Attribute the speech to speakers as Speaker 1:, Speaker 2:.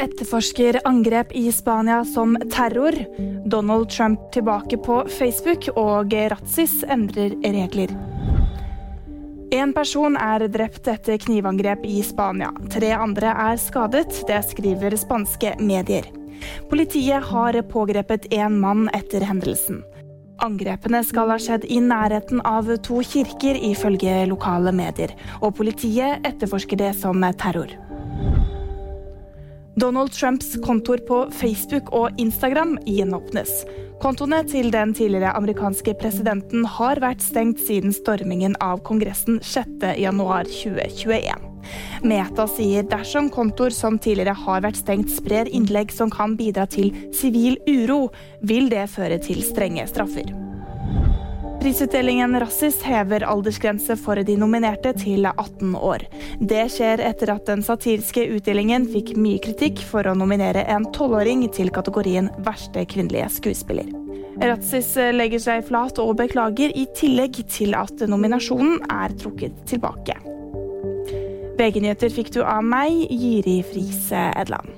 Speaker 1: etterforsker angrep i Spania som terror. Donald Trump tilbake på Facebook, og Ratsis endrer regler. En person er drept etter knivangrep i Spania. Tre andre er skadet. Det skriver spanske medier. Politiet har pågrepet én mann etter hendelsen. Angrepene skal ha skjedd i nærheten av to kirker, ifølge lokale medier. Og politiet etterforsker det som terror. Donald Trumps kontor på Facebook og Instagram gjenåpnes. Kontoene til den tidligere amerikanske presidenten har vært stengt siden stormingen av Kongressen 6.1.2021. Meta sier dersom kontoer som tidligere har vært stengt, sprer innlegg som kan bidra til sivil uro, vil det føre til strenge straffer. Prisutdelingen Rassis hever aldersgrense for de nominerte til 18 år. Det skjer etter at den satiriske utdelingen fikk mye kritikk for å nominere en tolvåring til kategorien verste kvinnelige skuespiller. Ratsis legger seg flat og beklager, i tillegg til at nominasjonen er trukket tilbake. VG-nyheter fikk du av meg, Jiri Friise Edland.